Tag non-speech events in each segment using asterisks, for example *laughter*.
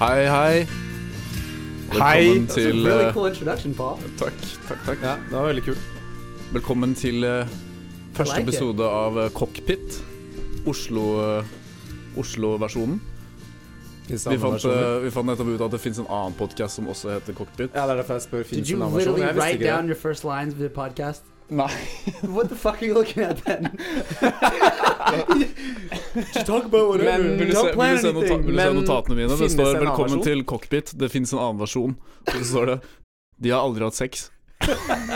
Hei, hei. Hei. Velkommen a til really eh, cool Paul. Takk, takk, takk. Ja, det var veldig kult. Velkommen til uh, første like it. episode av eh, Cockpit. Oslo Oslo-versjonen. Det Vi, fant, eh, vi fant nettopp ut at det fins en annen podkast som også heter Cockpit. Ja, det er derfor jeg spør. Did you en annen versjon? literally Jeg visste write ikke down det. your first lines of the podcast? Nei. *laughs* what the fuck are you looking at then? Just talk about whatever. Men vil du, Don't se, plan vil du, se, nota anything. vil du se notatene mine? Det står 'Velkommen til Cockpit'. Det fins en annen versjon. Og så står det 'De har aldri hatt sex'.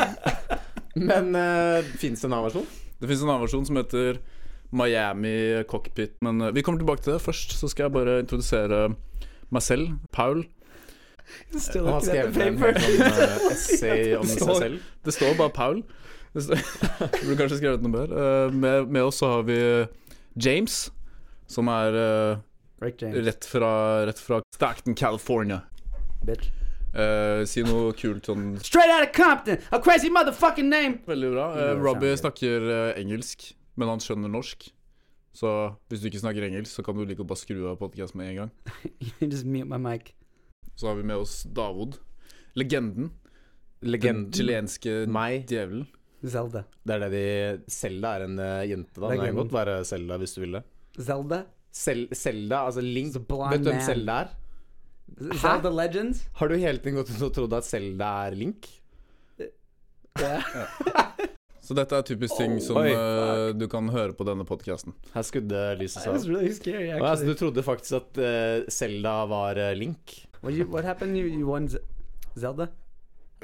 *laughs* Men uh, fins det en annen versjon? Det fins en annen versjon som heter Miami Cockpit. Men uh, vi kommer tilbake til det. Først så skal jeg bare introdusere meg selv. Paul. Han har skrevet en sånn uh, essay om *laughs* seg selv. Det står bare Paul. Burde *laughs* kanskje skrevet noe mer. Uh, med, med oss så har vi James, som er uh, Rick James, rett, fra, rett fra Stockton, California. bitch. Uh, si noe kult sånn Straight out of Compton, a crazy motherfucking name. Veldig bra. Eh, Robbie snakker uh, engelsk, men han skjønner norsk. Så hvis du ikke snakker engelsk, så kan du like å bare skru av podkast med en gang. *laughs* just mute my mic. Så har vi med oss Davod. Legenden. Den Legenden. chilenske Meg. djevelen. Zelda. Det er det de Selda er en uh, jente, da. Det kan godt være Selda hvis du vil det. Zelda? Sel Selda, altså Link. Vet du hvem. Selda er? Zelda Legends? Har du hele tiden gått og trodd at Selda er Link? Ja. *laughs* Så dette er typisk ting Oh, som oi, eh, du kan høre på denne podkasten. Her skudde lyset seg really scary, Å, ja, så du trodde faktisk at eh, Selda var uh, Link? What, you, what happened? You, you won Zelda?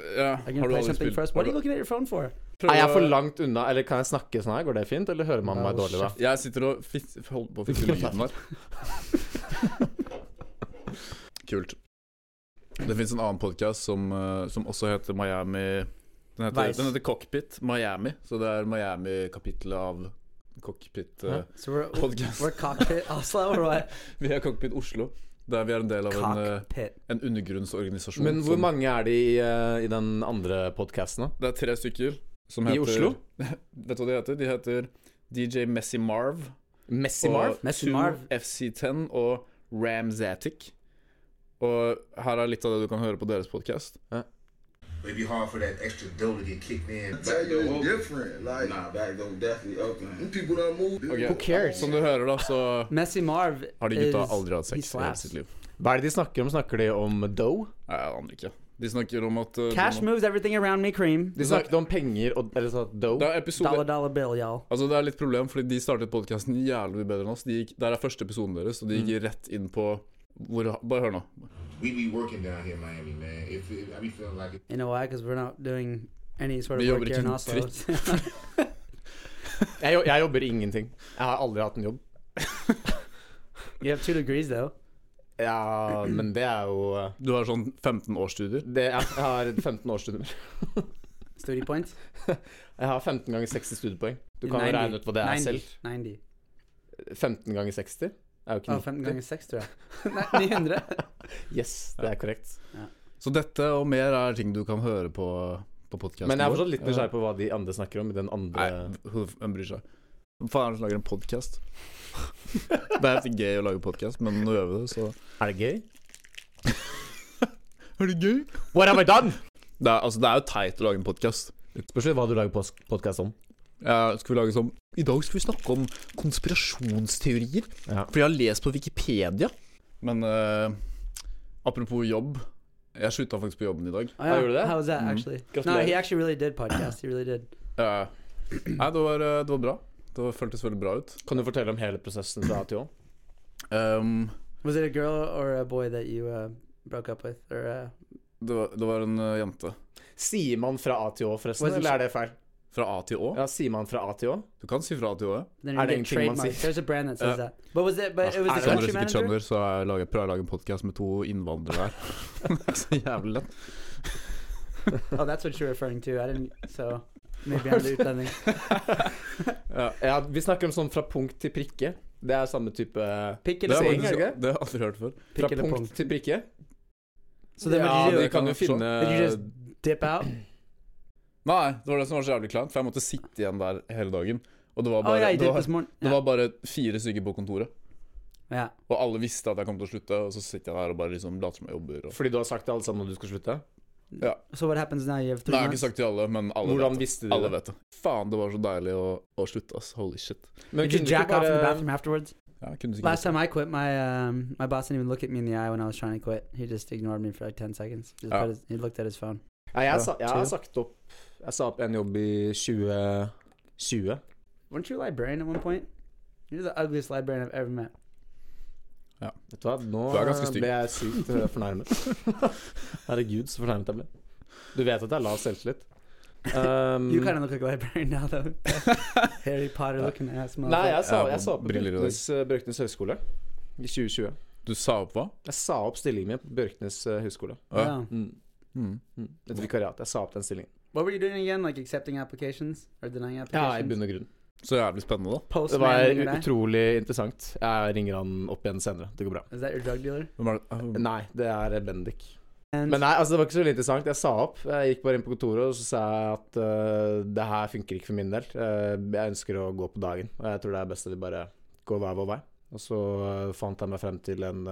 Ja, yeah. har du aldri spilt? What are you looking at your phone for? Er jeg for langt unna, eller kan jeg snakke sånn her? Går det fint, eller hører man meg dårlig da? Jeg sitter og holder på å fikse *laughs* lyden her. Kult. Det fins en annen podkast som, eh, som også heter Miami den heter, den heter Cockpit Miami, så det er Miami-kapittelet av Cockpit eh, what? *laughs* Vi er Cockpit Oslo, der vi er en del av en, eh, en undergrunnsorganisasjon. Men hvor som- mange er det i, i den andre podkasten? Det er tre stykker som I Oslo? *laughs* Vet du hva de heter? De heter DJ Messi Marv. Messi og Marv? Messi Marv. FC10 og Ramzatic. Og her er litt av det du kan høre på deres podkast. It'd be hard for that extra dough to get kicked in. I tell you, it's different. Like, Nah, back though definitely open. them people done moved. Who cares? Som du hører, da, så Messi Marv har de gutta aldri hatt sex i sitt liv. Hva er det de snakker om? Snakker de om dough? Nei, jeg aner ikke. De snakker om at uh, Cash må... moves everything around me, cream. De snakket om penger og Eller sånn dough? Det er episode Dollar dollar bill, y'all. Altså Det er litt problem, fordi de startet podkasten jævlig mye bedre enn oss. De gikk, der er første episoden deres, og de Mm. gikk rett inn på hvor, Bare hør nå. We be working down here in Miami, man. If it, I be feeling like it. You know why? Because we're not doing any sort of Vi work jobber here in ikke Oslo. en *laughs* Jeg, jo- jeg jobber ingenting. Jeg har aldri hatt en jobb. you have two degrees, though. *laughs* Ja, men det er jo eh, Du har sånn 15 årsstudier. det, Jeg har 15 årsstudier. *laughs* Study points? Jeg har 15 ganger 60 studiepoeng. Du kan jo regne ut hva det er 90. selv. 90. 15 ganger 60 er jo ikke Oh, 15 ganger 6, tror jeg. *laughs* Nei, 900. Yes, det er korrekt. Så dette og mer er ting du kan høre på, på podkasten Men jeg er fortsatt litt nysgjerrig på hva de andre snakker om i den andre Nei, hvem bryr seg? Faen er det som lager en podkast? *laughs* det er ikke gøy å lage podkast, men nå gjør vi det, så Er det gøy? *laughs* Er det gøy? What have I done? Det er, altså, det er jo teit å lage en podkast. Spørs hva du lager podkast om. Ja, skal vi lage sånn I dag skal vi snakke om konspirasjonsteorier. Ja. Fordi jeg har lest på Wikipedia. Men eh, apropos jobb. Jeg slutta faktisk på jobben i dag. Oh, yeah. gjorde du det? How was that, egentlig? actually? No, Gratulerer. he actually really did podcast. He really did. Eh, nei, det var, eh, det var bra. Det føltes veldig bra ut. Kan du fortelle om hele prosessen fra A til Å? Um, Was it a girl or a boy that you uh, broke up with? Or uh, det, var, det var en uh, jente. Sier man fra A til Å, forresten, det eller er det feil? Fra A til Å. Ja, Sier man fra A til Å? Du kan si fra A til Å. ja. Er det ingenting man trademark. sier? There's a brand that says Ja. that. But was it? But it was the country manager. skjønner, så jeg lager, prøver jeg å lage en podkast med to innvandrere her. *laughs* er så jævlig lett. Oh, that's what you're referring to. I didn't. So maybe utlending. *laughs* Ja, vi snakker om sånn fra punkt til prikke. Det er samme type Pick Det it har jeg er det faktisk- ikke? det har jeg aldri hørt før. Fra punkt, punkt til prikke. Så det ja, de kan jo finne dip out? Nei, det var det som var så jævlig kleint, for jeg måtte sitte igjen der hele dagen. Og det var Oh bare, yeah, you det var, det var bare fire stykker på kontoret. yeah. Og alle visste at jeg kom til å slutte, og så sitter jeg der og bare liksom later som jeg jobber. Og... Fordi du har sagt til alle sammen at du skal slutte? So what happens now? You have Nei, jeg har ikke sagt til alle, men alle Hvordan vet det. visste de Alle det? vet det. Faen, det var så deilig å, å slutte, ass. Holy shit. Men Did you du jack ikke off in the bathroom afterwards? Ja, kunne sikkert Last time I quit, my um, my boss didn't even look at me in the eye when I was trying to quit. He just ignored me for like ten seconds. Just Ja. put his, he looked at his phone. Nei, jeg, sa, jeg har sagt opp Jeg sa opp en jobb i 2020. Weren't you a librarian at one point? You're the ugliest librarian I've ever met. Vet du hva, nå Du er ble jeg sykt eh, fornærmet. *laughs* Herregud, så fornærmet jeg ble. Du vet at jeg la lav selvtillit. *laughs* Um, You kind of look like a librarian now, though. *laughs* Harry Potter looking ass Nei, jeg sa, jeg sa opp på. Bjørknes, eh, Bjørknes høgskole i 2020. Du sa opp hva? Jeg sa opp stillingen min på Bjørknes eh, høgskole. Ja. Mm. Mm. Mm. Et vikariat. Jeg sa opp den stillingen. What were you doing again? Like accepting applications or denying Ja, i bunn og grunn. Så jævlig spennende, da. Det var utrolig interessant. Jeg ringer han opp igjen senere. Det går bra. Is that your drug dealer? Hvem er det? Ah, Nei, det er Bendik. And Men nei, altså det var ikke så veldig interessant. Jeg sa opp. Jeg gikk bare inn på kontoret og så sa jeg at uh, det her funker ikke for min del. Uh, jeg ønsker å gå på dagen, og jeg tror det er best at vi bare går hver vår vei. Og så uh, fant jeg meg frem til en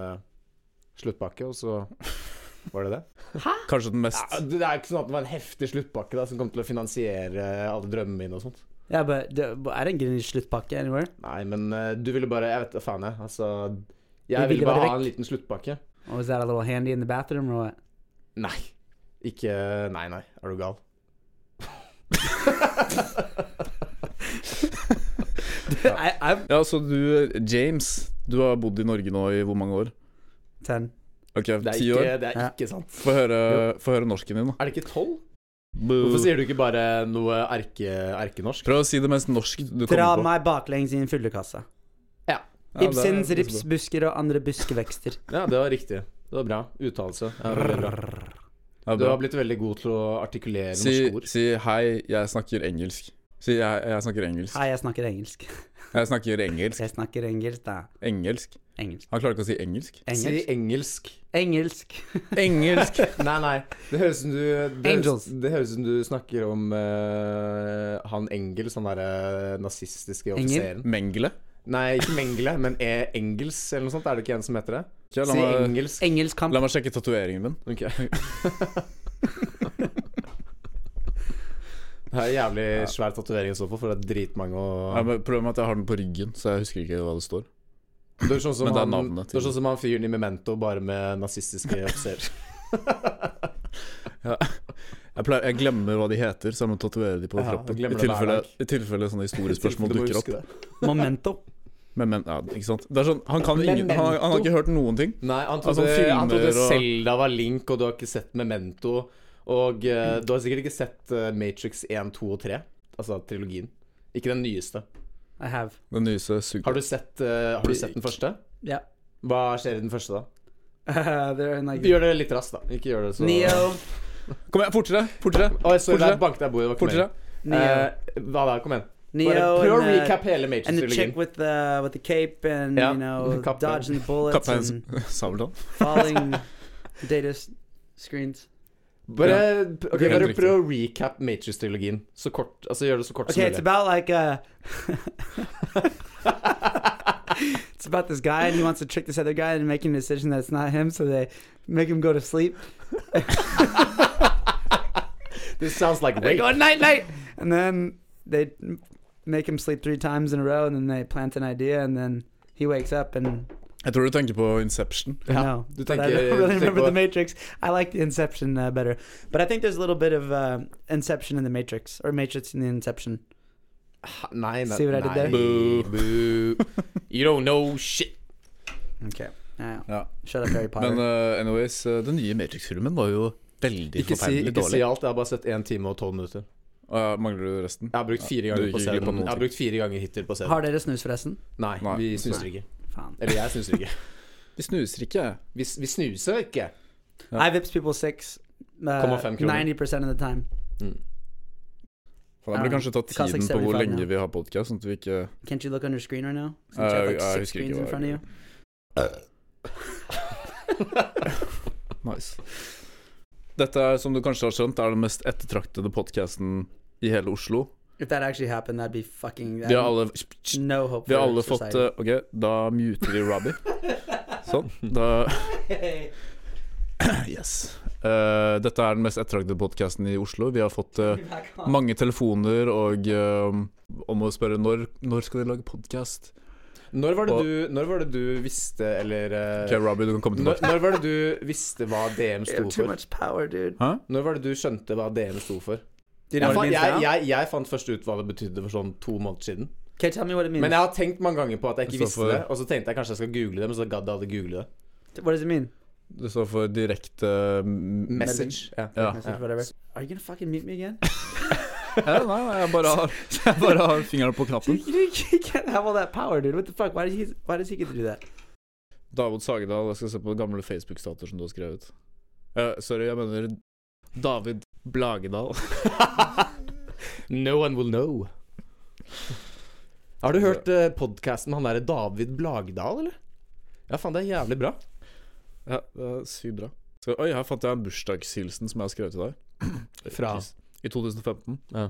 sluttpakke, og så *laughs* var det det. Hæ? Kanskje den mest Ja, det er ikke sånn at det var en heftig sluttpakke da, som kom til å finansiere alle drømmene mine og sånt. Yeah, but, the, but I didn't get any sluttpakke anywhere. Nei, men uh, du ville bare Jeg vet da faen, jeg. Altså Jeg ville bare bare ha en liten sluttpakke. Oh, was that a little handy in the bathroom or what? Nei. Ikke Nei, nei. Er du gal? *laughs* I, Ja, så du, James, du har bodd i Norge nå i hvor mange år? ten. Ok, Det er ti år? det er ikke sant. Få høre, høre norsken din, da. Er det ikke tolv? Boo. Hvorfor sier du ikke bare noe erke, erkenorsk? Prøv å si det mest norsk du Dra kommer på. Dra meg baklengs i en fyllekasse. Ja. Ja, er- Ibsens er ripsbusker og andre buskevekster. Ja, det var riktig. Det var bra. Uttalelse. Ja, Du har blitt veldig god til å artikulere Si, norske ord. si hei, jeg snakker engelsk. Si jeg, jeg snakker engelsk. Hei, jeg snakker engelsk. Jeg snakker engelsk. Jeg snakker engelsk, da. Engelsk. Engelsk. Han klarer ikke å si engelsk. Si Engelsk. engelsk. Engelsk. Engelsk! *laughs* Nei, nei. Det høres som det høres som du snakker om uh, han Engels, han derre nazistiske Engel? offiseren. Mengele. Nei, ikke Mengele, men E. Engels eller noe sånt. Er det ikke en som heter det? Ja, la, Si meg, engelsk. Engelskkamp. la meg sjekke tatoveringen min. Ok. *laughs* Det er en jævlig svær tatovering i så fall, for det er dritmange Ja, Problemet er at jeg har den på ryggen, så jeg husker ikke hva det står. Du er sånn som Men det er han, navnet Det er sånn som han fyren i Memento, bare med nazistiske *laughs* offiserer. Jeg, pleier, jeg glemmer hva de heter, så jeg må tatovere de på Ja, kroppen. I tilfelle. I tilfelle sånne historiespørsmål *laughs* Du dukker opp. Memento. Men, men, ja, ikke sant? Det er sånn, han, kan ingen, han, han har ikke hørt noen ting. Nei, han Altså, trodde, filmer han trodde og- Zelda var Link, og du har ikke sett Memento. Og uh, du har sikkert ikke sett uh, Matrix 1, 2 og 3. Altså trilogien. Ikke den nyeste. I have. Den nyeste suger. Har du sett, eh, har du sett den første? Yeah. Hva skjer i den første, da? *laughs* Uh, Gjør det litt raskt, da. Ikke gjør det så Neo. Kom igjen, fortere! Fortere! Oi, sorry, Fortere. der banket jeg bordet. det var ikke fortere. Uh, Eh, hva da? Kom igjen. Bare Neo prøv å and, uh, recap hele and the chick with the with the cape and Yeah, you know *laughs* Kappen. dodging bullets Kaptein and *laughs* Sabeltann. falling data screens. Bare, ok, Helt bare prøv å recap Matrix-trilogien. Så kort, altså Gjør det så kort Okay, som it's about like uh *laughs* It's about this guy and he wants to trick this other guy into making a decision that's not him, so they make him go to sleep. *laughs* This sounds like They rape. go night night, and then they make him sleep three times in a row, and then they plant an idea, and then he wakes up and Jeg tror du tenker på Inception. Ja, no, du but I tenker- don't *laughs* du really tenker remember på- the Matrix. I like Inception uh, better, but I think there's a little bit of uh, Inception in the Matrix, or Matrix in the Inception. *sighs* Nei, nei, See what I did there? Boo. Boo. You don't know shit. Okay, yeah. Ja. Shut up, Harry Potter. Men uh, anyways, uh, den nye Matrix-filmen var jo veldig Ikke si, forferdelig ikke si alt. Jeg har bare sett én time og 12 minutter. Og jeg mangler du resten? Jeg har brukt fire ganger du på gikk å se glipp av den. noen Jeg har brukt fire ganger hittil på serien. Har dere snus, forresten? Nei, Nei. vi snuser ikke. Faen. Eller jeg snuser ikke. *laughs* Vi snuser ikke. Vi, vi snuser ikke. Ja. I Vips people six uh, 90% of the time. Faen, da blir kanskje ta tiden på hvor lenge now. vi har podkast, sånn at vi ikke Can't you look under your screen right now? Since you Uh, have like six husker ikke screens in hva front of jeg you. *laughs* Nice. Dette er, som du kanskje har skjønt, er den mest ettertraktede podkasten i hele Oslo. If that actually happened, that'd be fucking. Vi har alle, no hope. vi har for alle fått society. eh, Ok, da muter vi Robbie. *laughs* Sånn. Da *clears throat* Yes. Eh, dette er den mest ettertraktede podkasten i Oslo. Vi har fått eh, Back on. mange telefoner og eh, om å spørre når, når skal de lage podkast. Når var det Og- du, når var det du visste, eller eh, Ok, Robbie, du kan komme når, tilbake. når var det du visste hva DM *laughs* You sto have too for? much power, dude. Hæ? Når var det du skjønte hva DM sto for? Jeg, fant, jeg, jeg, jeg fant først ut hva det betydde for sånn to måneder siden. Okay, tell me what it means. Men jeg har tenkt mange ganger på at jeg ikke visste for- det. Og så tenkte jeg kanskje jeg skal google det, men så gadd jeg aldri google det. what does it mean? Det står for direkte uh, Message. Ja. Ja. Message, yeah. Are you gonna fucking meet me again? *laughs* Ja, nei, nei, jeg bare har, *laughs* jeg bare har fingeren på knappen. you, you, you can't have all that power, dude. What the fuck? Why did he? Why does he get to do that? David Sagedal, jeg skal se på gamle Facebook-statuer som du har skrevet. Uh, sorry, jeg mener David Blagedal. No one will know. Har du hørt uh, podkasten med han derre David Blagdal, eller? Ja, faen, det er jævlig bra. Ja, det er sykt bra. Så, oi, her fant jeg en bursdagshilsen som jeg har skrevet til deg. *clears throat* Fra? I 2015. Ja.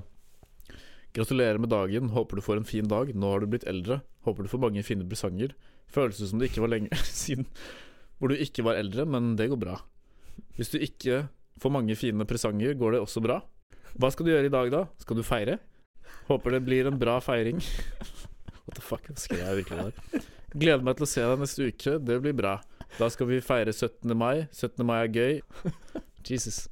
Gratulerer med dagen. Håper du får en fin dag. Nå har du blitt eldre. Håper du får mange fine presanger. Føles som det ikke var lenge *laughs* siden hvor du ikke var eldre, men det går bra. Hvis du ikke får mange fine presanger, går det også bra. Hva skal du gjøre i dag, da? Skal du feire? Håper det blir en bra feiring. *laughs* What the fuck, skrev jeg virkelig der? Gleder meg til å se deg neste uke. Det blir bra. Da skal vi feire 17. mai. 17. mai er gøy. Jesus.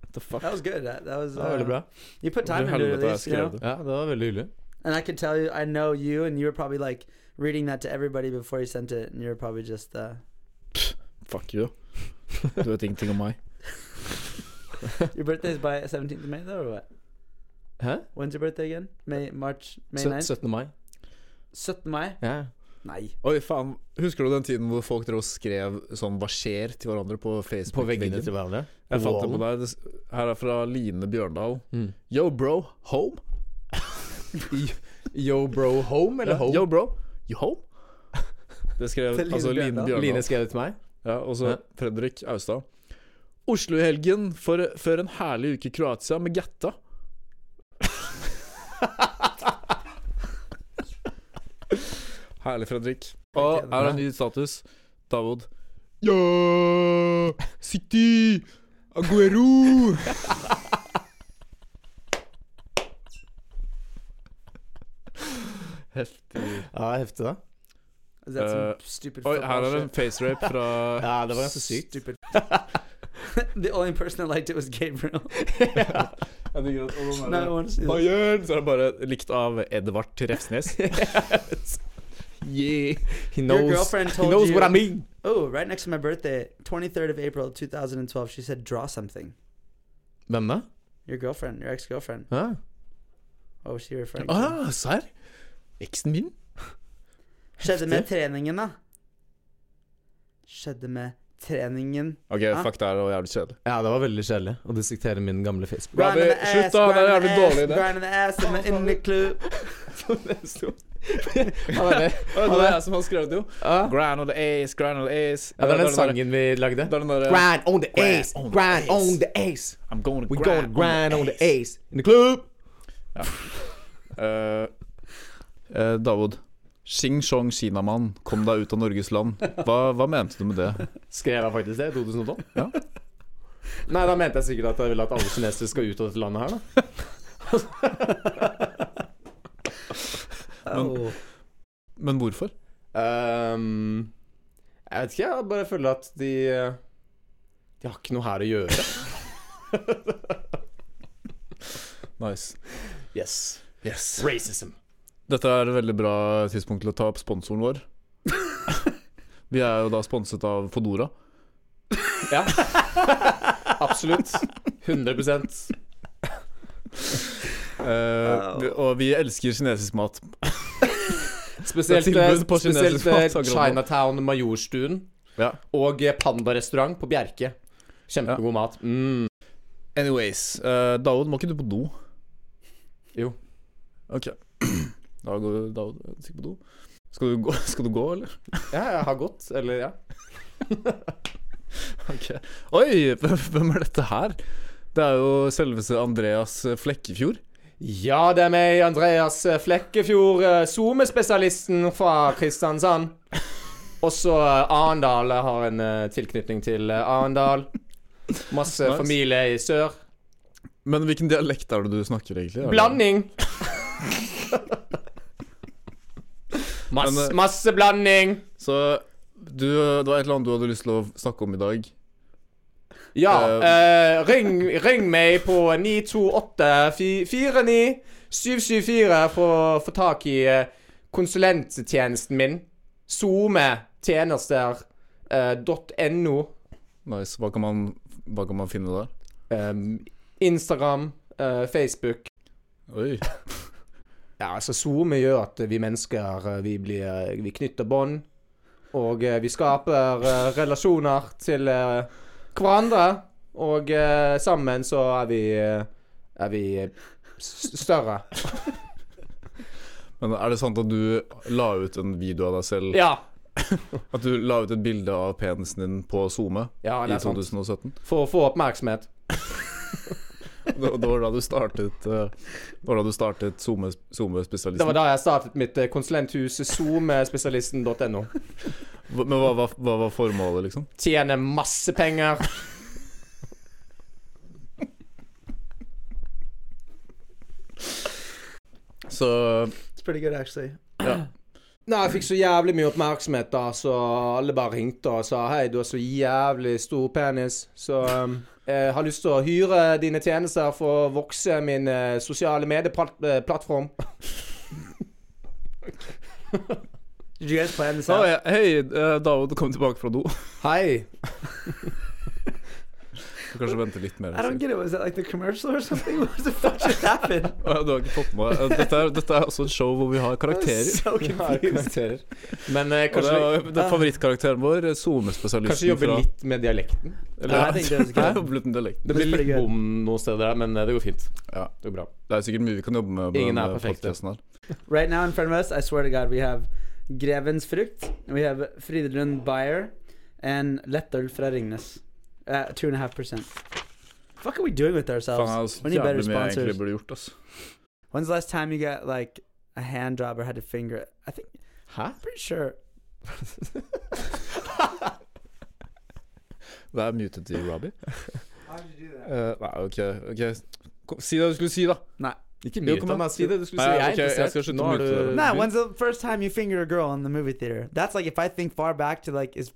What the fuck? That was good. That, that was. Det var veldig Uh, bra. you put time into jeg you know. det? Ja, det var veldig hyggelig. And I can tell you, I know you, and you were probably like reading that to everybody before you sent it, and you were probably just. uh Fuck you. Du vet ingenting om meg. *laughs* Your birthday is by 17th of May, though, or what? Hæ? When's your birthday again? May, March, May 9th? 17. mai. 17. Mai? Ja. Nei. Oi, faen. Husker du den tiden hvor folk drev og skrev sånn 'hva skjer' til hverandre på Facebook? På veggene til hverandre. Jeg fant det på deg. Her er fra Line Bjørndal. Mm. Yo, bro. Home? *laughs* Yo, bro, home eller home? Yo, bro. You home? *laughs* Det skrev Line altså Line. Bjørndal. Line skrev det til meg. Ja, og så Ja. Fredrik Austad. Oslo i helgen for, før en herlig uke i Kroatia med Gatta. Herlig, Fredrik. Og her er en ny status. Davod. Ja! City! Aguero! Heftig. Ja, heftig, da. Uh, Oi, her er det en facerape fra Ja, det var ganske sykt. *laughs* The only person that liked it was Gabriel. *laughs* Jeg digger at- og den no one sees Bayern! Så er det bare likt av Edvard Refsnes. *laughs* yeah. He knows, girlfriend he told knows you. what I mean. Oh, right next to my birthday, 23rd of April 2012, she said, draw something. Hvem da? Your girlfriend, your ex girlfriend. Ja. What was she referring to? Ah, serr? Eksen min? Skjedde med treningen, da? Skjedde med treningen. Ok, ja. fuck, det er jo jævlig kjedelig. ja, det var veldig kjedelig å dissektere min gamle Facebook. The slutt da, det er jævlig dårlig idé. Grinding the ass in the, in the club. Det er det. det er jeg som har skrevet det, jo. Grind on the ace, grind on the ace. Ja, det er den sangen vi lagde. Grind on the Grind ace, grind on the ace. I'm going to We're grind, gonna grind on the ace in the club. Ja. *laughs* Uh, uh, Davod. Xing Chong Kinamann, kom deg ut av Norges land. Hva, hva mente du med det? Skrev jeg faktisk det i 2012? Ja. Nei, da mente jeg sikkert at jeg vil at alle kinesere skal ut av dette landet her, da. men, Men hvorfor? Um, jeg vet ikke, jeg bare føler at de De har ikke noe her å gjøre. Nice. Yes. Yes. Racism. Dette er et veldig bra tidspunkt til å ta opp sponsoren vår. *laughs* Vi er jo da sponset av Fodora. Ja. Absolutt. 100 Eh, vi- og vi elsker kinesisk mat. Spesielt, Det er tilbud på spesielt kinesisk mat, eh, akkurat nå. Chinatown Majorstuen Ja. og eh, Panda restaurant på Bjerke. Kjempegod mat. Mm. Anyways, uh, Daoud, må ikke du på do? Jo. Ok. Da går Daoud sikkert på do. Skal du, gå, *laughs* skal du gå, eller? Ja, jeg har gått. Eller, ja. *laughs* Ok. Oi, hvem er dette her? Det er jo selveste Andreas Flekkefjord. Ja, det er meg, Andreas Flekkefjord, eh, SoMe-spesialisten fra Kristiansand. Også eh, Arendal. Jeg har en eh, tilknytning til eh, Arendal. Masse Nice. familie i sør. Men hvilken dialekt er det du snakker, egentlig? Blanding. *laughs* Masse, eh, masse blanding. Så du, det var et eller annet du hadde lyst til å snakke om i dag. Ja, Uh, uh, ring, ring meg på 928-49 774 for å få tak i konsulenttjenesten min. SoMe-tjenester eh, Nice. Hva kan man, hva kan man finne der? Um, Instagram, uh, Facebook. Oi. Ja, altså SoMe gjør at vi mennesker eh, vi, blir, eh, vi knytter bånd. Og eh, vi skaper eh, relasjoner til eh, hverandre. Og eh, sammen så er vi Er vi større. Men er det sant at du la ut en video av deg selv? Ja. At du la ut et bilde av penisen din på SoMe Ja, i det er sant. 2017? For å få oppmerksomhet. Det, var da du startet Det var da du startet SoMe- Det var da jeg startet mitt eh, konsulenthus, SoMespesialisten.no. Men hva, hva, hva var formålet, liksom? Tjene masse penger. Så It's pretty good, actually. Nei, jeg fikk så jævlig mye oppmerksomhet, da, så alle bare ringte og sa hei, du har så jævlig stor penis, så um, jeg har lyst til å hyre dine tjenester for å vokse min uh, sosiale medieplattform. Did you guys plan this out? Oh, yeah. Hei, uh, David kom tilbake fra do. Hei. *laughs* Du kanskje vente litt mer. I don't get it. Was that like the commercial or something? *laughs* What the fuck just happened? Du har ikke fått med Dette er, dette er også et show hvor vi har karakterer. So *laughs* vi confused. karakterer. Men eh, Og det kanskje, er, det er favorittkarakteren vår, SoMe-spesialisten kanskje jobbe fra litt med dialekten. Eller? think jeg was Jeg litt med dialekten. Det blir litt bom noen steder, der, men eh, det går fint. Ja. Det går bra. Det er sikkert mye vi kan jobbe med. Ingen er denne perfekte. *laughs* Right now in front of us, I swear to God, we have Grevens Frukt, we have Fridlund Bayer, and Lettøl fra Ringnes. Uh, two and a half percent. Fuck are we doing with ourselves? Faen, altså, we need better jævlig mye jeg sponsors. egentlig burde gjort, ass. When's the last time you got like a hand job or had to finger it? I think Hæ? I'm pretty sure. *laughs* Det er muted til Robbie. How did you do that? Eh, nei, ok, ok Kom, Si det du skulle si, da. Ikke Jo, mye. kom Ta igjen. meg si det. Du skulle Nei, si jeg er ok, jeg skal slutte å mute du det. Nah, when's the first time you fingered a girl in the movie theater? That's like if I think far back to like is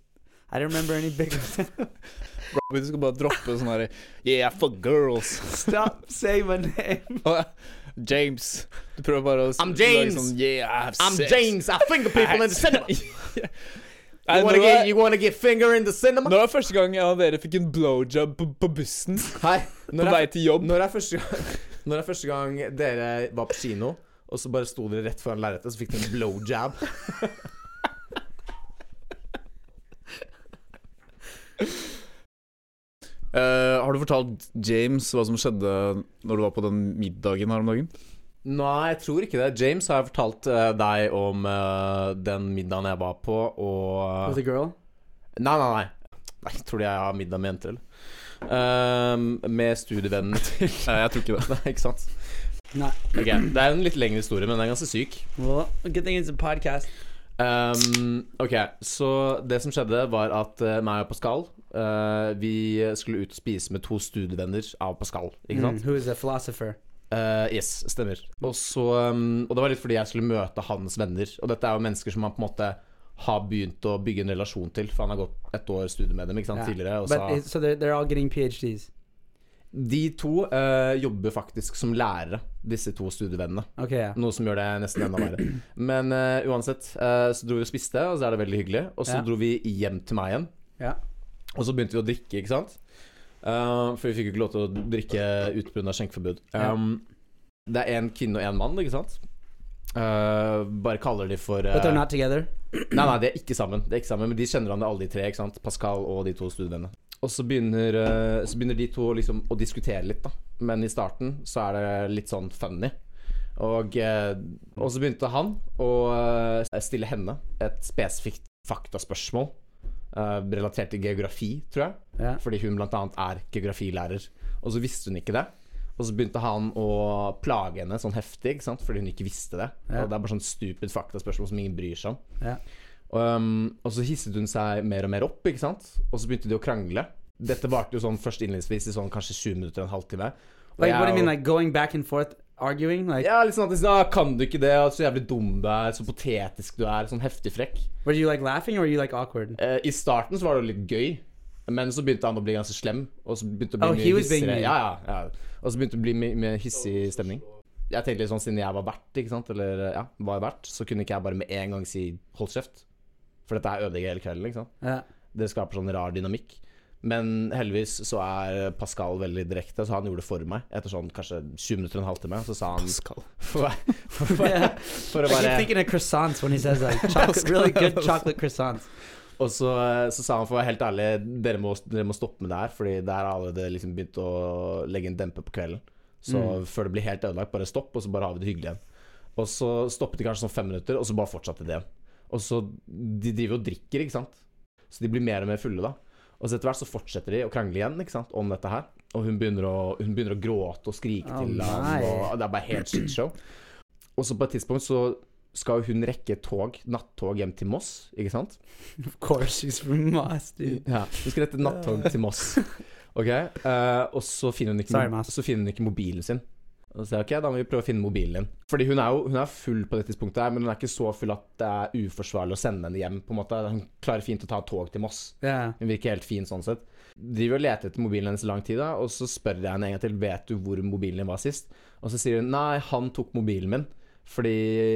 I don't remember any big. *laughs* Robin, du skal bare droppe sånn herre Yeah, for girls. Stop saying my name. *laughs* James. Du prøver bare å I'm lage James. Sånn, yeah, I have I'm sex. James. I finger people in the *laughs* cinema. You wanna get, you wanna get finger in the cinema? Nå er det første gang jeg og dere fikk en blowjob på, på bussen Hei. på vei til jobb. når, er første gang, når er første gang dere var på kino, og så bare sto dere rett foran lerretet, så fikk dere en blowjab? Eh, har du fortalt James hva som skjedde når du var på den middagen her om dagen? Nei, jeg tror ikke det. James har jeg fortalt uh, deg om uh, den middagen jeg var på, og With a girl? Nei, nei, nei. Nei, Tror du jeg har middag med jenter, eller? Ehm, med studievennene *laughs* til Nei, jeg tror ikke det. *laughs* Nei, ikke sant? Nei. Okay, Det er en litt lengre historie, men den er ganske syk. Well, good thing it's a podcast. Ehm, ok, så det som skjedde, var at uh, meg og Pascal uh, Vi skulle ut og spise med to studievenner av Pascal. Ikke sant? Mm, who is a philosopher? Uh, yes, stemmer. Og så um, Og det var litt fordi jeg skulle møte hans venner. Og dette er jo mennesker som han på en måte har begynt å bygge en relasjon til. For han har gått et år studie med dem ikke sant, Yeah. tidligere. Så so they're, they're all getting PhDs. De to uh, jobber faktisk som lærere, disse to studievennene. Okay, ja. Noe som gjør det nesten enda verre. *clears throat* Men uh, uansett, uh, så dro vi og spiste, og så er det veldig hyggelig. Og så Ja. dro vi hjem til meg igjen. Ja. Og så begynte vi å drikke, ikke sant? For vi fikk jo ikke lov til å drikke ute pga. skjenkeforbud. Um, det er en kvinne og en mann, ikke sant? Bare kaller de for But they're not together? Nei, nei, de er ikke sammen. De er ikke sammen Men de kjenner hverandre alle de tre. ikke sant? Pascal og de to studievennene. Og så begynner, eh, så begynner de to liksom å diskutere litt, da. Men i starten så er det litt sånn funny. Og, eh, og så begynte han å eh, stille henne et spesifikt faktaspørsmål Uh, relatert til geografi, tror jeg. Ja. Fordi hun annet er geografilærer. Og så visste hun ikke det. Og så begynte han å plage henne sånn heftig, fordi hun ikke visste det. Ja. Og det er bare sånn stupid faktaspørsmål som ingen bryr seg om. Ja. Um, og så hisset hun seg mer og mer opp, ikke sant? Og så begynte de å krangle. Dette varte jo sånn først innledningsvis i sånn kanskje 20 minutter, en halvtime. Og Like, what do you mean, like going back and forth, arguing? Like, Ja, litt sånn at de sier, «Ah, kan du ikke det, så jævlig dum du er, så potetisk du er, sånn heftig frekk. were you like laughing or were you like awkward? Uh, I starten så var det jo litt gøy, men så begynte han å bli ganske slem. Og så begynte å bli Oh, mye hissigere. Ja, ja, ja. Og så begynte det å bli mye, mye hissig stemning. Jeg tenkte litt sånn, siden jeg var vert, ikke sant, eller ja, var vert, så kunne ikke jeg bare med en gang si 'hold kjeft'. For dette er ødelegger hele kvelden, Liksom. Ja. Det skaper sånn rar dynamikk. Men heldigvis så er Pascal veldig direkte, så han gjorde det for meg. Etter sånn kanskje 20 minutter og en halvtime. Så sa han Pascal. *laughs* for, for, for, Yeah. for å I keep bare thinking of croissants when he says like chocolate, really good chocolate croissants. Og så, så sa han for å være helt ærlig, dere må, dere må stoppe med det her, fordi det har allerede liksom begynt å legge en dempe på kvelden. Så Mm. før det blir helt ødelagt, bare stopp, og så bare har vi det hyggelig igjen. Og så stoppet de kanskje sånn fem minutter, og så bare fortsatte det. Og så De driver og drikker, ikke sant. Så de blir mer og mer fulle, da. Og så etter hvert så fortsetter de å krangle igjen ikke sant, om dette her. Og hun begynner å, hun begynner å gråte og skrike oh, til ham, og det er bare helt shitshow. Og så på et tidspunkt så skal hun rekke tog, nattog hjem til Moss, ikke sant? Of course, she's from Moss, dude. Ja, hun skal rette nattog til Moss. Ok, Uh, Og så finner, hun ikke, Sorry, så finner hun ikke mobilen sin. Og så sier jeg ok, da må vi prøve å finne mobilen din. Fordi hun er jo hun er full på det tidspunktet, her, men hun er ikke så full at det er uforsvarlig å sende henne hjem. på en måte Hun klarer fint å ta tog til Moss. Yeah. Hun virker helt fin sånn sett. Driver og leter etter mobilen hennes i lang tid, da og så spør jeg henne en gang til Vet du hvor mobilen din var sist. Og så sier hun nei, han tok mobilen min fordi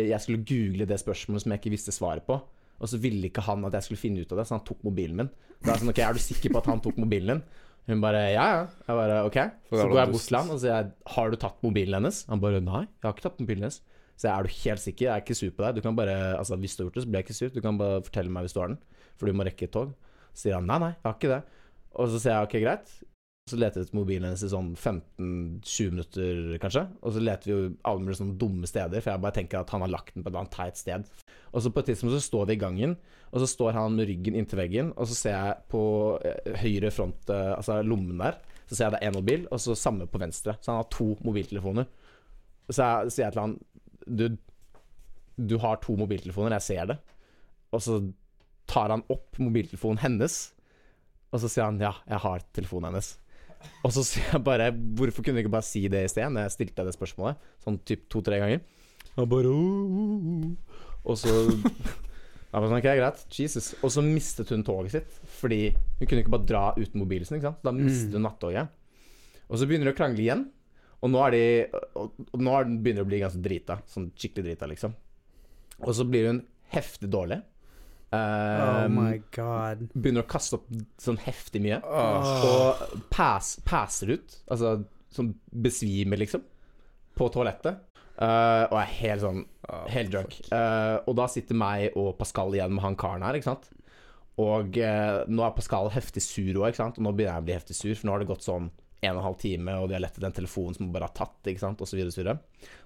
jeg skulle google det spørsmålet som jeg ikke visste svaret på. Og så ville ikke han at jeg skulle finne ut av det, så han tok mobilen min. Da er jeg sånn, ok, Er du sikker på at han tok mobilen din? Hun bare ja, ja. Jeg bare ok. Så går jeg bort til han og sier har du tatt mobilen hennes? Han bare nei, jeg har ikke tatt mobilen hennes. Så jeg er du helt sikker, jeg er ikke sur på deg. Du kan bare, altså Hvis du har gjort det, så blir jeg ikke sur. Du kan bare fortelle meg hvis du har den, for du må rekke et tog. Så sier han nei, nei, jeg har ikke det. Og så sier jeg ok, greit. Så letet mobilen hennes i sånn 15-20 minutter, kanskje. Og så leter vi jo alle mulige sånne dumme steder, for jeg bare tenker at han har lagt den på et annet teit sted. Og så på et tidspunkt så står vi i gangen, og så står han med ryggen inntil veggen, og så ser jeg på eh, høyre front, eh, altså lommen der, så ser jeg det er én mobil, og så samme på venstre. Så han har to mobiltelefoner. Så jeg sier jeg til han du, du har to mobiltelefoner, jeg ser det. Og så tar han opp mobiltelefonen hennes, og så sier han ja, jeg har telefonen hennes. Og så sier jeg bare Hvorfor kunne du ikke bare si det i sted, når jeg stilte deg det spørsmålet? Sånn typ to-tre ganger. Og bare. Og så *laughs* Jeg bare sånn, ok, greit. Jesus. Og så mistet hun toget sitt. Fordi hun kunne ikke bare dra uten mobilen sin. ikke sant? Da mistet hun nattoget. Og så begynner de å krangle igjen. Og nå er de Og nå er den- begynner de å bli ganske drita. Sånn skikkelig drita, liksom. Og så blir hun heftig dårlig. Oh Um, my god. begynner å kaste opp sånn heftig mye. Oh. Og pass, passer ut. Altså sånn besvimer, liksom. På toalettet. Uh, og er helt sånn Helt drunk. Uh, og da sitter meg og Pascal igjen med han karen her, ikke sant. Og eh, nå er Pascal heftig sur òg, ikke sant. Og nå begynner jeg å bli heftig sur, for nå har det gått sånn en og en halv time, og de har lett etter den telefonen som hun bare har tatt, ikke sant, videre og så videre.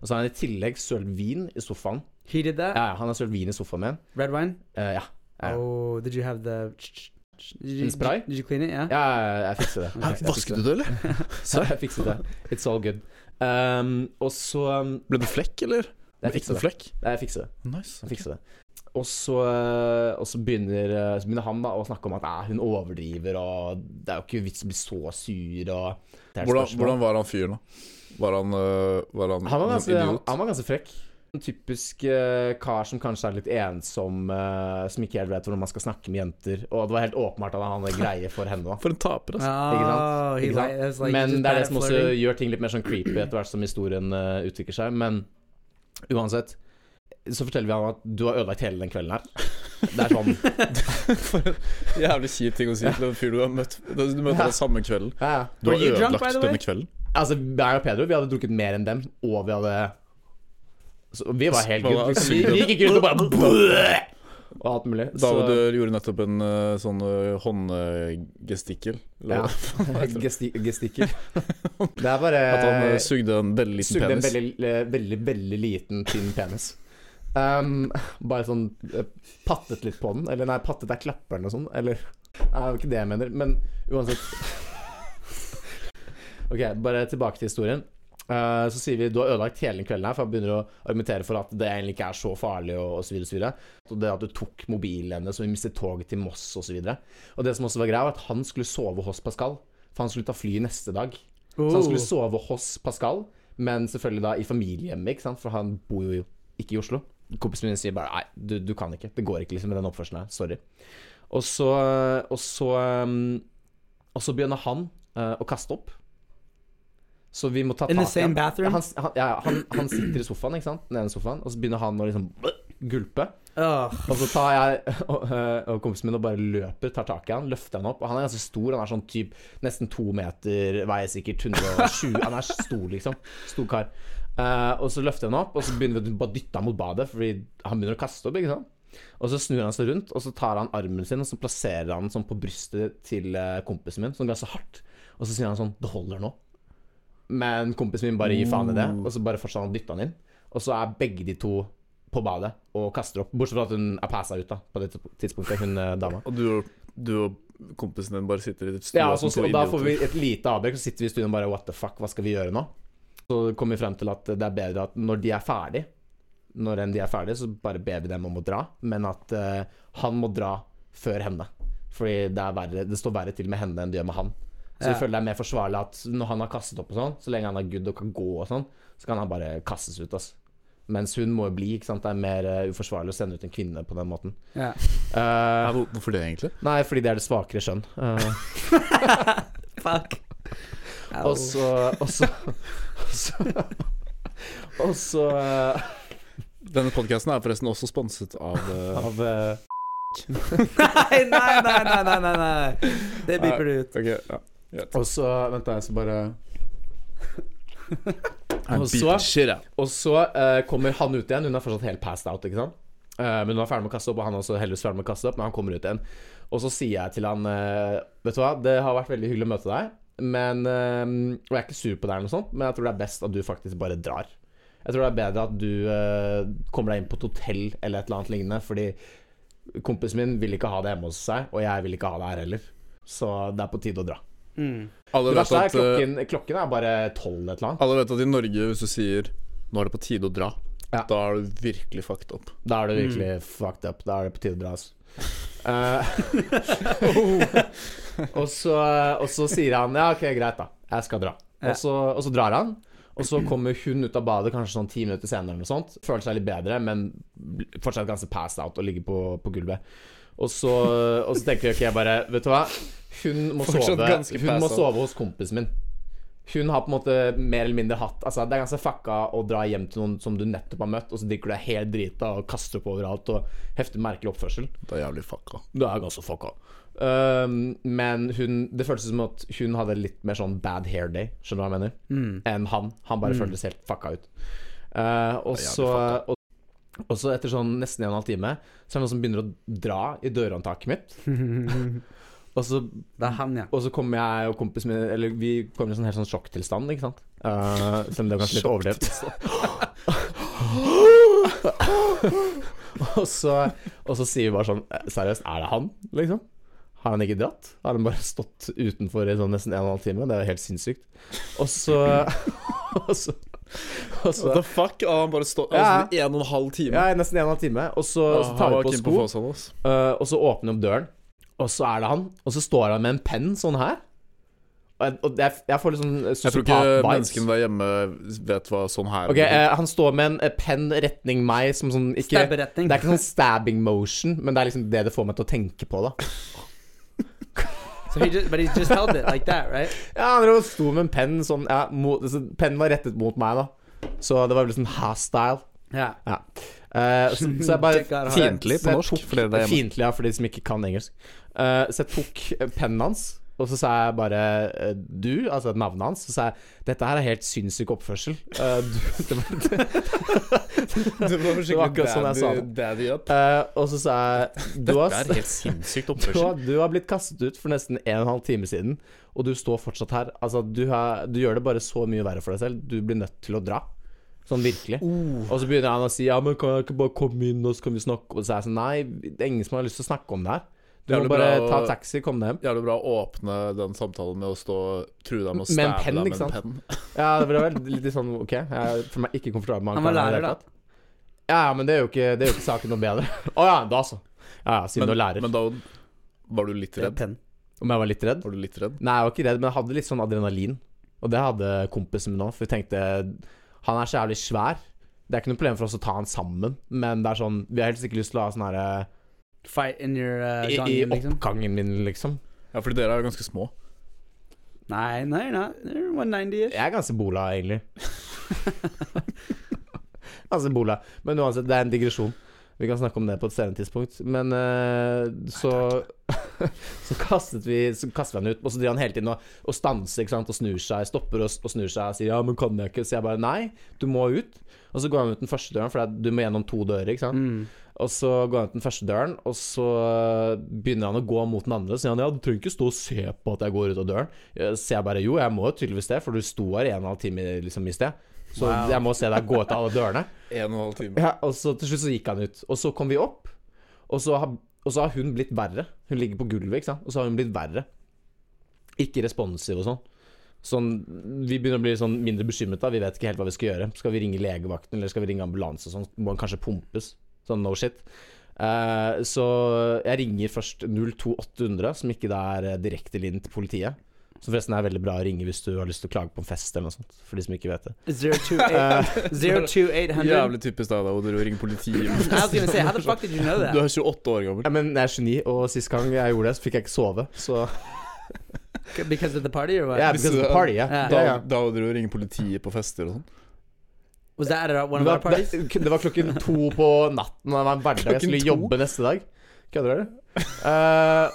Og så har han i tillegg sølt vin i sofaen. He did that? Ja, han har sølt vin i sofaen min. Red wine? Ja. Ja. Oh, did you have the. Did you, En spray? Did you clean it? Yeah? Ja, jeg fikset det. *laughs* Okay. Vasket du det, eller? *laughs* Så jeg fikset det. It's all good. Um, og så um, Ble det flekk, eller? Jeg fikset det. flekk? Nei, Jeg fikset det. Nice. Jeg fikser det. Og så, uh, og så, begynner, uh, så begynner han da å snakke om at eh, hun overdriver, og det er jo ikke vits å bli så sur, og det er Hvordan, hvordan var han fyren, da? Var han, uh, var han, han var, en idiot? han, han var ganske frekk. En typisk uh, kar som kanskje er litt ensom, uh, som ikke helt vet hvordan man skal snakke med jenter. Og det var helt åpenbart at han hadde greie for henne. da For en taper, altså. Ikke sant? Ikke sant? like, Men det er det som også flirting. gjør ting litt mer sånn creepy etter hvert som historien uh, utvikler seg. Men uansett så forteller vi ham at du har ødelagt hele den kvelden her. Det er sånn *laughs* For en Jævlig kjip ting å si til en fyr du har møtt Du møter deg samme kvelden. ja, ja. Du har ødelagt denne kvelden. Altså, jeg og Pedro Vi hadde drukket mer enn dem, og vi hadde så Vi var helt good. da? Vi, vi gikk ikke rundt og bare og alt mulig. David du gjorde nettopp en eh, sånn uh, håndgestikkel. ja. *laughs* Gesti gestikkel. Det er bare At han eh, sugde en veldig liten Sugde en penis. veldig, eh, veldig, veldig liten, tynn penis. Um, bare sånn eh, pattet litt på den. Eller nei, pattet er klapperen og sånn. Eller Det er jo ikke det jeg mener. Men uansett *laughs* Ok, bare tilbake til historien. Eh, så sier vi du har ødelagt hele den kvelden her, for han begynner å argumentere for at det egentlig ikke er så farlig, og osv. Og, så videre, og, så det at du tok mobilen hennes, og vi mistet toget til Moss osv. Og, så og det som også var greia, var at han skulle sove hos Pascal, for han skulle ta fly neste dag. Så han skulle sove hos Pascal, men selvfølgelig da i familiehjemmet, ikke sant? for han bor jo ikke i Oslo. Kompisen min sier bare nei, du, du kan ikke. Det går ikke liksom med den oppførselen her. Sorry. Og så Og så um, Og så begynner han uh, å kaste opp. Så vi må ta tak i same han. han, han, ja, han, han sitter i sofaen, ikke sant? Den ene sofaen, og så begynner han å liksom gulpe. Oh. Og så tar jeg *laughs* og, øh, og kompisen min og bare løper, tar tak i han, løfter han opp. Og han er ganske stor, han er sånn typ nesten to meter, veier sikkert 120 Han er stor, liksom. Stor kar. Uh, og så løfter jeg han opp, og så begynner vi å dytte han mot badet, fordi han begynner å kaste opp, ikke sant. Og så snur han seg rundt, og så tar han armen sin og så plasserer han sånn på brystet til eh, kompisen min, sånn ganske hardt. Og så sier han sånn 'Det holder nå'. Men kompisen min bare gir faen i det, og så bare fortsatte han å dytte han inn. Og så er begge de to på badet og kaster opp. Bortsett fra at hun er passa ut da på det tidspunktet, hun eh, dama. Og du, og- du og kompisen din bare sitter i ditt stue Ja, som så, to og da får vi et lite avbrekk, så sitter vi i stuen og bare What the fuck, hva skal vi gjøre nå? Så kommer vi frem til at det er bedre at når de er ferdig Når enn de er ferdig, så bare ber vi dem om å dra. Men at uh, han må dra før henne. Fordi det, er verre, det står verre til med henne enn det gjør med han. Så jeg Ja. føler det er mer forsvarlig at når han har kastet opp og sånn, så lenge han er good og kan gå og sånn, så kan han bare kastes ut, altså. Mens hun må jo bli, ikke sant. Det er mer uh, uforsvarlig å sende ut en kvinne på den måten. Ja. Uh, Ja, hvor- hvorfor det, egentlig? nei, fordi det er det svakere skjønn. Uh. *laughs* Fuck. Og så Og så Og så, Denne podkasten er forresten også sponset av Av *laughs* nei, nei, nei, nei, nei, nei, nei. Det beeper du ut. Ok, ja. Og så Vent, da, jeg skal bare Og så-. Og så uh, kommer han ut igjen. Hun er fortsatt helt passed out, ikke sant? Uh, men hun er ferdig med å kaste opp, og han er også heldigvis ferdig med å kaste opp. Men han kommer ut igjen. Og så sier jeg til han uh, Vet du hva, det har vært veldig hyggelig å møte deg. Men eh, Og jeg er ikke sur på deg, eller noe sånt, men jeg tror det er best at du faktisk bare drar. Jeg tror det er bedre at du kommer deg inn på et hotell eller et eller annet lignende, fordi kompisen min vil ikke ha det hjemme hos seg, og jeg vil ikke ha det her heller. Så det er på tide å dra. Mm. Alle Det vet, verste er at, eh, klokken, klokken er bare tolv et eller annet. alle vet at i Norge, hvis du sier 'nå er det på tide å dra', Ja. da er du virkelig fucked up. Da er du virkelig fucked up. Da er det på tide å dra, altså. *laughs* Eh, *laughs* og, så, og så sier han ja, ok, greit, da. Jeg skal dra. Ja. Og, så, og så drar han. Og så kommer hun ut av badet kanskje sånn ti minutter senere, eller noe sånt. Føler seg litt bedre, men fortsatt ganske passed out og ligger på, på gulvet. Og så, og så tenker jeg ok, jeg bare Vet du hva? Hun må sove Hun må sove hos kompisen min. Hun har på en måte mer eller mindre hatt Altså Det er ganske fucka å dra hjem til noen som du nettopp har møtt, og så drikker du deg helt drita og kaster opp overalt og hefter merkelig oppførsel. Det er jævlig fucka. Det er ganske fucka. Um, men hun Det føltes som at hun hadde litt mer sånn bad hair day, skjønner du hva jeg mener, Mm. enn han. Han bare føltes helt fucka ut. Uh, og, så. Og, så etter sånn nesten en og en halv time, så er det noen som begynner å dra i dørhåndtaket mitt. *laughs* Og så Det er han, ja. og så kommer jeg og kompisen min Eller vi kommer i en sånn helt sånn sjokktilstand, ikke sant? Uh, selv om det er kanskje litt overdrevet. *laughs* og, så, og så sier vi bare sånn "Eh, Seriøst, er det han, liksom? Har han ikke dratt? Har han bare stått utenfor i sånn nesten en og en halv time? Det er jo helt sinnssykt. Og så, *laughs* og så *laughs* What the fuck? Ah, han bare står Ja. altså, en og en halv time. Ja, nesten en og en halv time. Og så, Ah, så tar vi på sko, på sånn. Uh, og så åpner vi opp døren, og så er det han. Og så står han med en penn sånn her. Og jeg, og jeg, jeg får litt sånn Jeg tror ikke menneskene der hjemme vet hva sånn her Ok, uh, Han står med en uh, penn retning meg som sånn ikke, Det er ikke sånn stabbing motion, men det er liksom det det får meg til å tenke på, da. *laughs* So he just, but he just held it like that, right? Ja, Han sto med en penn sånn ja, mot, så Pennen var rettet mot meg, da. Så det var liksom sånn hostile. Ja. Ja. Uh, så, så jeg bare *laughs* Fiendtlig på norsk. Fiendtlig, ja, for de som ikke kan engelsk. Uh, så jeg tok pennen hans, Og så sa jeg bare eh, du, altså navnet hans. Så sa jeg dette her er helt sinnssyk oppførsel. Eh, du, *laughs* det var, Det *laughs* var Det var akkurat sånn jeg sa det. Eh, og så sa jeg du har, Dette er helt sinnssykt *laughs* du, har, du har blitt kastet ut for nesten en og en halv time siden, og du står fortsatt her. Altså, du, har, du gjør det bare så mye verre for deg selv. Du blir nødt til å dra. Sånn virkelig. Og så begynner han å si Ja, men kan jeg ikke bare komme inn, og så kan vi snakke Og så er jeg sånn Nei, det er ingen som har lyst til å snakke om det her. Du må bare å- ta taxi, komme deg hjem. Jævlig bra å åpne den samtalen med å stå true deg med å Med en stabbe penn, deg med ikke en sant? penn. *laughs* Ja, det ble vel litt sånn OK. Jeg føler meg ikke komfortabel med Han var i det lærer, da. Ja, ja, men det er jo ikke, det er jo ikke saken noe bedre. *laughs* Å ja, da så. Ja, ja, siden du er lærer. Men da var du litt redd. penn. Om jeg var litt redd? Var du litt redd? Nei, jeg var ikke redd, men jeg hadde litt sånn adrenalin. Og det hadde kompisen min òg, for vi tenkte Han er så jævlig svær. Det er ikke noe problem for oss å ta han sammen, men det er sånn Vi har helst ikke lyst til å ha sånn herre Fight in your uh, i, I liksom. oppgangen min, liksom. Ja, fordi dere er jo ganske små. Nei, nei, nei. They're 190-ish. Jeg er ganske bola, egentlig. *laughs* ganske bola. Men uansett, det er en digresjon. Vi kan snakke om det på et senere tidspunkt. Men uh, så *laughs* Så kastet vi Så kastet vi han ut, og så driver han hele tiden og, og stanser ikke sant? og snur seg. Stopper og, og snur seg og sier 'ja, men kan jeg ikke?' Så jeg bare 'nei, du må ut'. Og så går han ut den første døren, for du må gjennom to dører. ikke sant? Mm. Og så går han ut den første døren, og så begynner han å gå mot den andre. Så sier han ja, du trenger ikke stå og se på at jeg går ut av døren. Eh, Så jeg bare jo, jeg må jo tydeligvis det, for du sto her en og en halv time liksom, i sted. Så Wow. jeg må se deg gå ut av alle dørene. *laughs* En og en halv time. Ja, og så til slutt så gikk han ut. Og så kom vi opp, og så har, og så har hun blitt verre. Hun ligger på gulvet, ikke sant. Og så har hun blitt verre. Ikke responsiv og sånn. Sånn, Vi begynner å bli sånn mindre bekymret. da Vi vet ikke helt hva vi skal gjøre. Skal vi ringe legevakten, eller skal vi ringe ambulanse? Sånn, må han kanskje pumpes? Sånn no shit. Eh, så jeg ringer først 02800, som ikke er eh, direkte linje til politiet. Som forresten er veldig bra å ringe hvis du har lyst til å klage på en fest eller noe sånt. For de som ikke vet det. 02800. Jævlig typisk deg, da, hvor du ringer politiet. I was gonna say, how the fuck did you know that? Du er 28 år gammel. Ja, men jeg er 29, og sist gang jeg gjorde det, så fikk jeg ikke sove. Så Because of the party or what? Yeah, because of the party, yeah. Da, da du ringer politiet på fester og sånn. Was that at one Det, of our var, parties? det, *laughs* det var klokken to på natten, og det var en hverdag. Jeg skulle to? jobbe neste dag. Kødder du? Uh,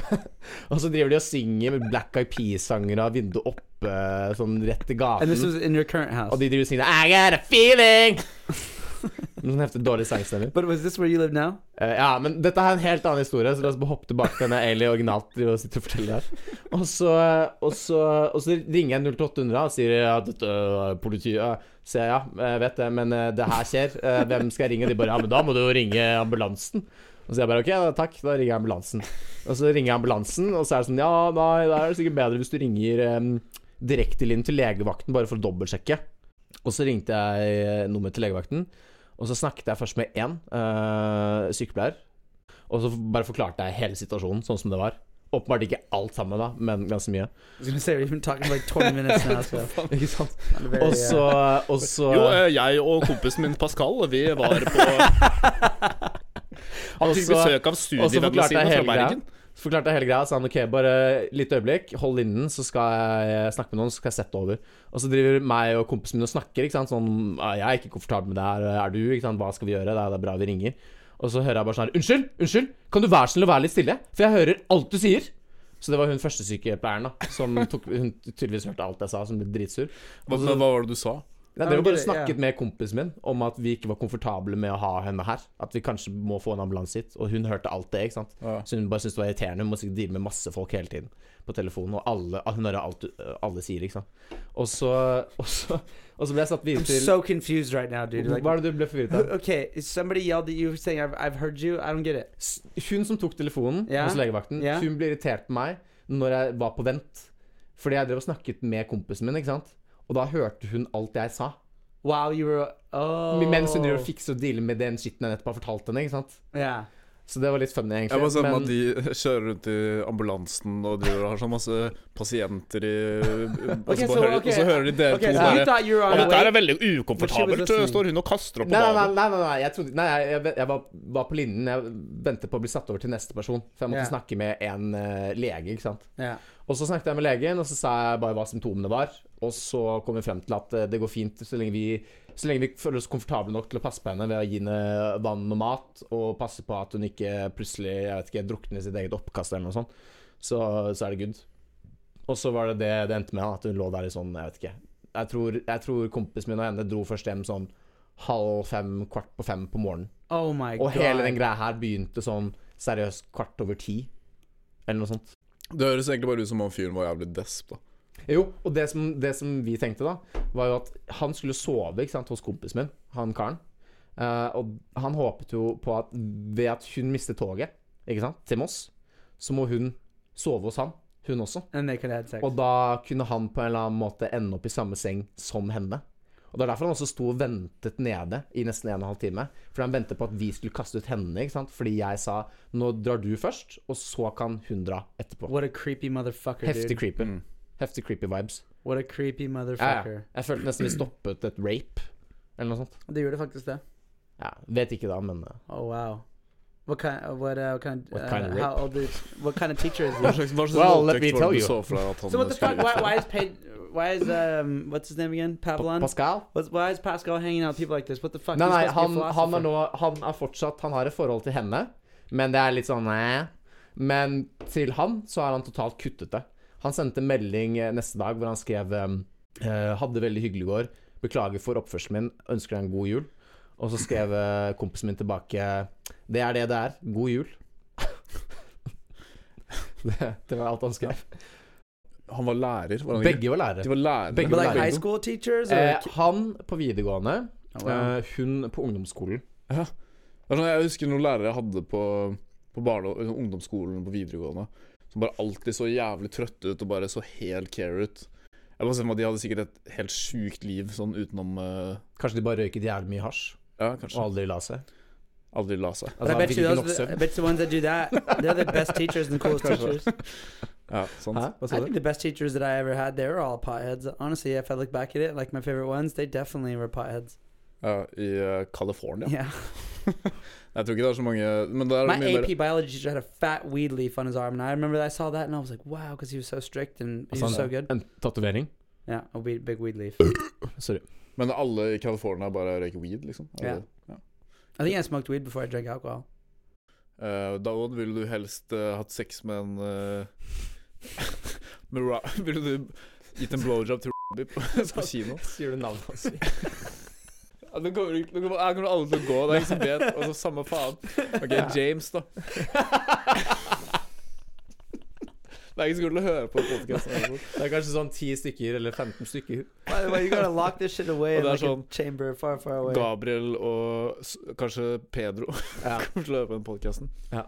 *laughs* og så driver de og synger med Black Eyed Peas-sanger av vinduet oppe, sånn rett this gaten. was in your current house. Og de driver og synger I got a feeling! *laughs* Sånn heftig dårlig sangstemmer. But was this where you live now? Eh, ja, men dette er en helt annen historie, så la oss bare hoppe tilbake til denne Ailey originalt driver og sitter og forteller her. Og så, og så, og så ringer jeg 0800 og sier ja, dette er politiet. Så jeg ja, jeg vet det, men eh, det her skjer. Eh, Hvem skal jeg ringe? De bare ja, men da må du jo ringe ambulansen. Og så jeg bare ok, da, takk, da ringer jeg ambulansen. Og så ringer jeg ambulansen, og så er det sånn ja, nei, da er det sikkert bedre hvis du ringer um, inn til legevakten bare for å dobbeltsjekke. Og så ringte jeg eh, nummeret til legevakten. Og så snakket jeg først med én øh, sykepleier. Og så bare forklarte jeg hele situasjonen sånn som det var. Åpenbart ikke alt sammen, da, men ganske mye. I was gonna say we've been talking for like 20 minutes now. So Ikke sant? Og så, og så Jo, eh, jeg og kompisen min Pascal, vi var på *laughs* Han fikk besøk av og studievennene jeg fra. Bergen. Så forklarte jeg hele greia. Så sa han ok, bare litt øyeblikk, hold linden, så skal jeg snakke med noen, så skal jeg sette over. Og så driver meg og kompisen min og snakker, ikke sant. Sånn «Ah, Jeg er ikke komfortabel med det her, er du? Ikke sant. Hva skal vi gjøre? Det er, det er bra vi ringer. Og så hører jeg bare sånn her Unnskyld! Unnskyld! Kan du være snill å være litt stille? For jeg hører alt du sier. Så det var hun førstesykepleieren da som tok, hun tydeligvis hørte alt jeg sa, som ble dritsur. Hva, hva var det du sa? Det var bare snakket yeah. med kompisen min om at vi ikke var komfortable med å ha henne her. At vi kanskje må få en ambulanse hit. Og hun hørte alt det, ikke sant. Ja. Så hun bare syntes det var irriterende. Hun må sikkert deale med masse folk hele tiden på telefonen. Og alle, hun hører alt du- alle sier, ikke sant. Og så, *laughs* og så, og så ble jeg satt videre I'm til so confused right now, dude. Like, Hva er det du ble forvirret av? *laughs* okay, somebody yelled at you saying I've, I've heard you? I don't get it. Hun som tok telefonen yeah. hos legevakten, yeah. hun ble irritert på meg når jeg var på vent. Fordi jeg drev og snakket med kompisen min, ikke sant. Og da hørte hun alt jeg sa. Wow, you were oh Mens hun driver og fikser og dealer med den skitten jeg nettopp har fortalt henne. ikke sant yeah. Så det var litt funny, egentlig. Jeg må si men- at de kjører rundt i ambulansen og driver og har sånn masse pasienter i og, Ok, så så- hører, okay. og så hører de dere Okay, to so bare Ja, dette her er veldig ukomfortabelt. Står hun og kaster opp på badet? nei, nei, nei, nei, jeg, trodde, nei jeg, jeg, jeg var, var på linjen. Jeg ventet på å bli satt over til neste person. For jeg måtte yeah. snakke med en uh, lege. ikke sant Yeah. Og så snakket jeg med legen, og så sa jeg bare hva symptomene var. Og så kom vi frem til at eh, det går fint så lenge vi så lenge vi føler oss komfortable nok til å passe på henne ved å gi henne vann og mat, og passe på at hun ikke plutselig jeg vet ikke, drukner i sitt eget oppkast eller noe sånt, så, så er det good. Og så var det det det endte med, at hun lå der i sånn, jeg vet ikke Jeg tror, jeg tror kompisen min og henne dro først hjem sånn halv fem, kvart på fem på morgenen. Oh my Og hele den greia her begynte sånn seriøst kvart over ti. Eller noe sånt. Det høres egentlig bare ut som om fyren var jævlig desp, da. Jo, og det som, det som vi tenkte da, var jo at han skulle sove ikke sant, hos kompisen min, han karen. Uh, og han håpet jo på at ved at hun mistet toget ikke sant, til Moss, så må hun sove hos han, hun også. Og da kunne han på en eller annen måte ende opp i samme seng som henne. Og Det er derfor han også sto og ventet nede i nesten en og en halv time. Fordi han ventet på at vi skulle kaste ut henne, ikke sant? fordi jeg sa nå drar du først, og så kan hun dra etterpå. What a creepy motherfucker, Heftig dude. creeper. Mm. Heftig creepy vibes. What a creepy Ja, ja. Jeg følte nesten vi stoppet et rape, eller noe sånt. Det gjorde faktisk det. Ja, vet ikke da, men uh, Oh wow. What kind? Uh, what? Uh, what kind? What uh, kind of How old is? What kind of teacher is *laughs* Hva he? slags, hva slags Well, let me tell you. so what the fuck? Why, why is Paid? Why is um? What's his name again? Pa Pavlon. Pascal? What's, why is Pascal hanging out with people like this? What the fuck? Nei, He's nei, han, han er nå Han er fortsatt Han har et forhold til henne, men det er litt sånn eh. Men til han så har han totalt kuttet det. Han sendte melding eh, neste dag hvor han skrev um, eh, 'Hadde veldig hyggelig i går. Beklager for oppførselen min. Ønsker deg en god jul'. Og så skrev eh, kompisen min tilbake 'Det er det det er. God jul'. *laughs* det, det var alt han skrev. Han var lærer, var han? Begge var lærere. De var lærere. Begge var like lærere. high school teachers? Eh, han på videregående, oh, ja. eh, hun på ungdomsskolen. Er sånn, jeg husker noen lærere jeg hadde på, på barne- ungdomsskolen på videregående, som bare alltid så jævlig trøtte ut og bare så helt care ut. Jeg bare ser for meg at De hadde sikkert et helt sjukt liv sånn utenom uh... Kanskje de bare røyket jævlig mye hasj Ja, og aldri la seg. Aldri la seg. Altså, I bet you those. the, I bet the ones that do that, they're the best teachers and *laughs* coolest teachers. Ja, sant. Hæ? Hva I think the best teachers that I ever had, they were all potheads. Honestly, if I look back at it, like my favorite ones, they definitely were potheads. Ja, I uh, California. Yeah. *laughs* Jeg tror ikke det er så mange Men det er My AP biology teacher had a fat weed leaf on his arm, and I remember that I saw that, and I was like, wow, because he was so strict and he Altså, was so good. En tatovering? Yeah, a weed, big weed leaf. *coughs* Sorry. Men alle i California bare røyker weed, liksom? Yeah. Ja. det- ja. I think I smoked weed before I drank alcohol. Uh, da Odd, ville du helst uh, hatt sex med en uh, *laughs* med Ville du gitt en blowjob til Robbie på, *laughs* på kino? Sier du navnet hans? Nå kommer, ikke- nå kommer, her kommer alle til å gå, det er ingen som vet. Og så samme faen. Ok, James, da. Det er ingen som kommer til å høre på podkasten. Det er kanskje sånn 10 stykker eller 15 stykker. Way, you gotta lock this shit away Og in det er like a sånn- chamber far, far away. Gabriel og s- kanskje Pedro *laughs* Ja, kommer til å høre på den podkasten. Ja.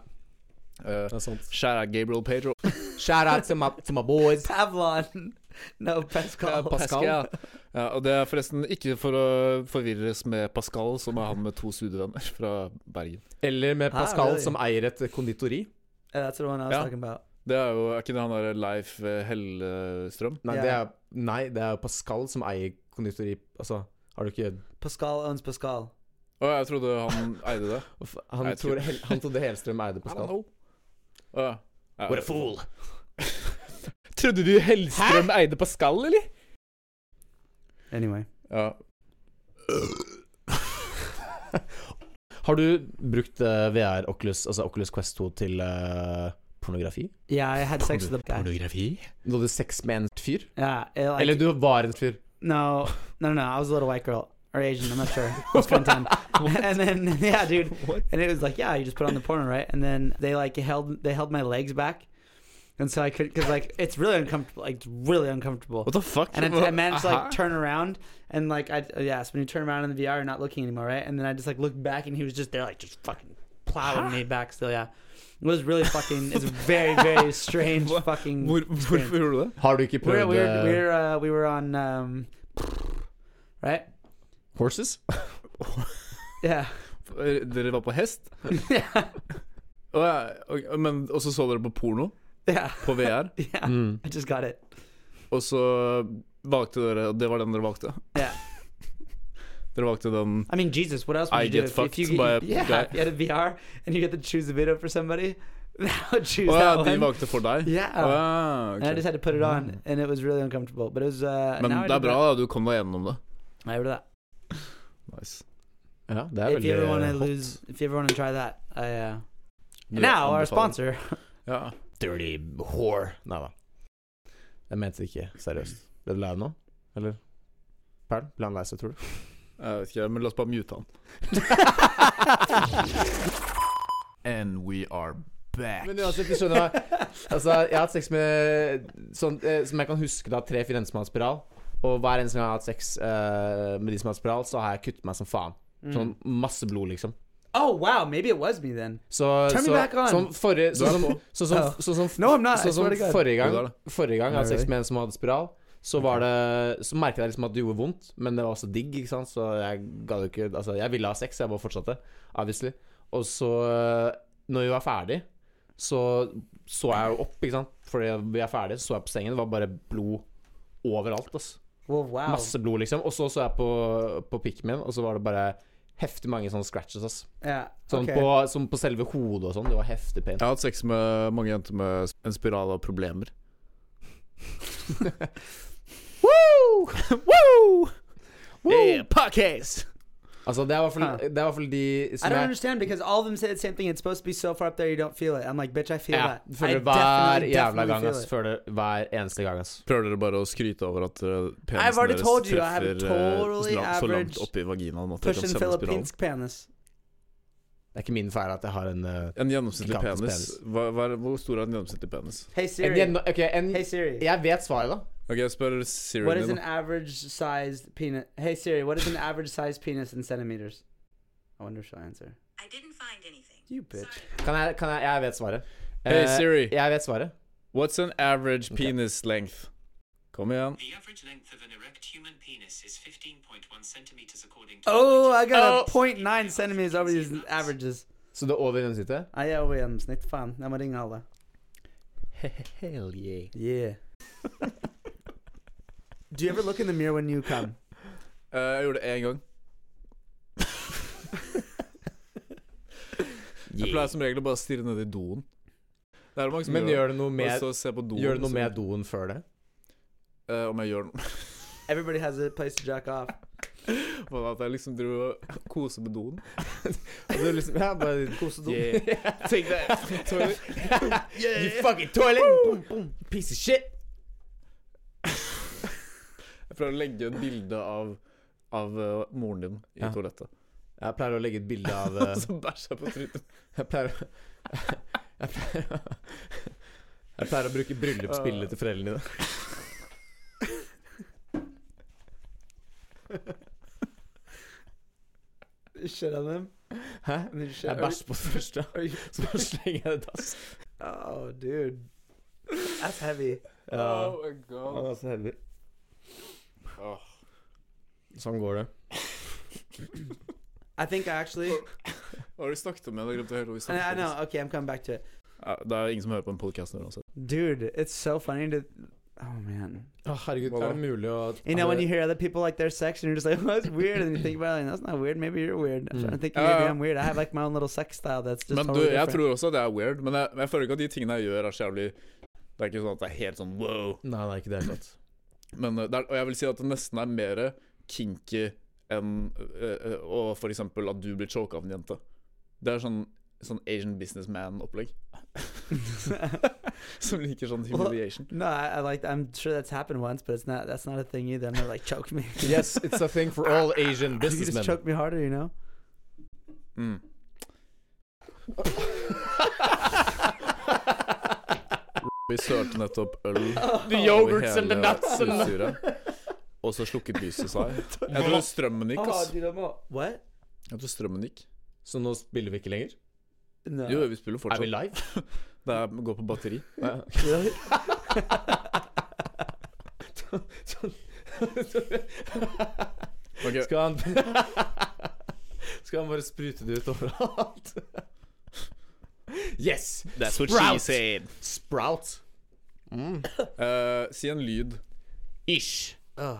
sant. Shout out Gabriel Pedro. Shout out to my, to my boys. Pavlon. *laughs* No, Pascal. Pascal. Ja, og det er forresten ikke for å forvirres med Pascal, som er han med to studievenner fra Bergen. Eller med Ah, Pascal, really? som eier et konditori. Yeah, that's the one I was Ja. talking about. Det er jo Er ikke det han der Leif Hellstrøm? Nei, yeah. det er, nei, det er Pascal som eier konditori. Altså, har du ikke Pascal owns Pascal. Å, jeg trodde han eide det. *laughs* Han, tror- han trodde Hellstrøm eide Pascal. Å, ja. Ja, What a fool. Trodde du Hellstrøm eide Pascal, eller? Anyway. Ja. *laughs* Har du brukt uh, VR Oculus, altså Oculus Quest 2 til uh, pornografi? Ja, jeg hadde sex med. Pornografi? Du hadde sex med en fyr? Yeah. like, Eller du var en fyr? No, no, no. I was a little white girl or Asian. I'm not sure. *laughs* It was fun time. *laughs* and then yeah, dude. And it was like yeah, you just put on the porno right, and then they like held they held my legs back, and so I could because like it's really uncomfortable, like it's really uncomfortable. What the fuck? And I, I managed to like turn around and like I yeah, so when you turn around in the VR, you're not looking anymore, right? And then I just like looked back and he was just there, like just fucking plowing me back. Still, yeah. It was really fucking. It's very very *laughs* strange Hva- fucking. Hvor, experience. hvorfor gjorde du det? Har du ikke We're prøvd we're eh, we're uh, we were on um, *laughs* right? horses? *laughs* Yeah. Dere var på hest? yeah. Å, ja, ok, men, og så så dere på porno Yeah. *laughs* på VR? Yeah. *laughs* Mm. I just got it. Og så valgte dere Og det var den dere valgte? Yeah. *laughs* Dere valgte den I mean, Jesus, what else would I you get do if, fucked if you by a yeah, guy. if you had a VR and you get to choose a video for somebody? I would choose Å ja, that de one. valgte for deg? Yeah. Å ja, And I just had to put it on, and it was really uncomfortable. But it was. Uh, Men now I det er did bra that. da, du kom deg gjennom det. I gjorde det. Nice. Ja, det er If you veldig ever want to hot. lose, if you ever want to try that, I. Uh, Du now our anbefaler. sponsor. Ja. Dirty whore. Nei da. Jeg mente det ikke seriøst. Ble du lei nå? Eller? Perl? Ble han lei seg, tror du? Jeg vet ikke, men la oss bare mute han. And we are back. Men uansett, du skjønner hva Altså, jeg har hatt sex med sånn, eh, Som jeg kan huske, da, tre fire jenter som har hatt spiral. Og hver eneste gang jeg har hatt sex eh, med de som har hatt spiral, så har jeg kuttet meg som faen. Mm. Sånn masse blod, liksom. Oh wow, maybe it was me then. Så, Turn me back on. Sånn forrige som, så, så, så, så, som, No, I'm not. I swear to God. forrige gang Forrige gang jeg hadde Oh, sex med en som hadde spiral, så var det Så merket jeg liksom at det gjorde vondt, men det var også digg, ikke sant. Så jeg ga det ikke Altså, jeg ville ha sex, jeg bare fortsatte, obviously. Og så, når vi var ferdig, så så jeg jo opp, ikke sant. Fordi vi er ferdige, så så jeg på sengen, det var bare blod overalt, altså. Well, wow. Masse blod, liksom. Og så så jeg på, på pikken min, og så var det bare heftig mange sånne scratches, ass. Yeah. Sånn okay. på, som på selve hodet og sånn. Det var heftig pain. Jeg har hatt sex med mange jenter med en spiral av problemer. *laughs* Woo! *laughs* Woo! Woo! Yeah, podcast! Altså, det er i hvert fall, Huh. det er i hvert fall de I som don't understand because all of them say the same thing. It's supposed to be so far up there you don't feel it. I'm like, bitch, I feel ja, that. I føler det hver definitely, jævla definitely gang, feel ass. it. Føler det hver eneste gang, ass. Prøver dere bare å skryte over at uh, I've penisen already deres told you, I have a treffer uh, totally så, langt, så langt average oppi vaginaen at dere kan Pushing sende spiralen? Penis. Det er ikke min feil at jeg har en uh, En gjennomsnittlig penis. penis. Hva, hva er, hvor stor er en gjennomsnittlig penis? Hey en, Siri. gjennom- Ok, en Hey Siri. Jeg vet svaret, da. Ok, jeg spør Siri What is din. an average sized penis? Hey Siri, what is an average sized penis in centimeters? I wonder if she'll answer. I didn't find anything. You bitch. Kan jeg, kan jeg Jeg vet svaret. Hey, Eh, Siri. Jeg vet svaret. What's an average penis length? Kom igjen. The average length of an erect human penis is 15.1 centimeters according to Oh, I got Oh. a 0.9 centimeters over these averages. Så det er over gjennomsnittet? Jeg ja, over gjennomsnitt. Faen, jeg må ringe alle. Hell yeah. Yeah. Do you ever look in the mirror when you come? Uh, jeg gjorde det én gang. Jeg pleier som regel å bare stirre ned i doen. Det er det mange som Men gjør. gjør det noe med, så se på doen. gjør det noe med doen før det? Eh, om jeg gjør noe *laughs* Everybody has a place to jack off. *laughs* Og At jeg liksom dro og kose med doen. *laughs* Og du liksom, ja, bare kose doen. Yeah. Take that. Toilet. You fucking toilet! Boom, boom, piece of shit! Jeg prøver å legge et bilde av, av uh, moren din i Ja. toalettet. Jeg pleier å legge et bilde av uh, Som bæsja på trynet. Jeg pleier å Jeg pleier å Jeg pleier å bruke bryllupsbildet til foreldrene dine. Shit den them. Hæ? Jeg bæsjer på første, *laughs* så bare slenger jeg det i dass. Oh, dude. That's heavy. Ja. Oh my god. Han er så heldig. Åh. Sånn går det. I think I actually. Hva har du snakket om? Jeg glemte høre hva vi snakket I om. know. Okay, I'm coming back to it. Det er ingen som hører på en podcast nå uansett. Dude, it's so funny to. Oh man. Oh, herregud, Hva er det mulig å You know when you hear other people like their sex and you're just like, *laughs* oh, that's weird, and you think about it, like, that's not weird. Maybe you're weird. I'm trying to think maybe ja. I'm weird. I have like my own little sex style that's just Men du, jeg different. tror også det er weird. Men jeg, jeg føler ikke at de tingene jeg gjør, er så jævlig Det er ikke sånn at det er helt sånn wow. Nei, det er ikke det helt. Men eh, det er, Og jeg vil si at det nesten er mer kinky enn eh, eh, Og for eksempel at du blir choka av en jente. Det er sånn, sånn Asian businessman-opplegg. *laughs* Som liker sånn humiliation. No, I, I like. I'm sure that's happened once, but it's not. That's not a thing either. I'm not like choke me. *laughs* Yes, it's a thing for all Asian *laughs* you can just businessmen. choke me harder, you know. Mm. Vi sølte nettopp øl The yogurts and the nuts and Og så slukket lyset seg. Jeg tror strømmen gikk, ass. all, what? Jeg tror strømmen gikk. Så nå spiller vi ikke lenger? No. Jo, vi spiller Er vi live? *laughs* Det er, går på batteri. Ja. sånn *laughs* okay. Skal han *laughs* Skal han bare sprute det ut overalt? Yes! That's what Sprout. she said. Sprout. Mm. Uh, si en lyd. Ish. Uh.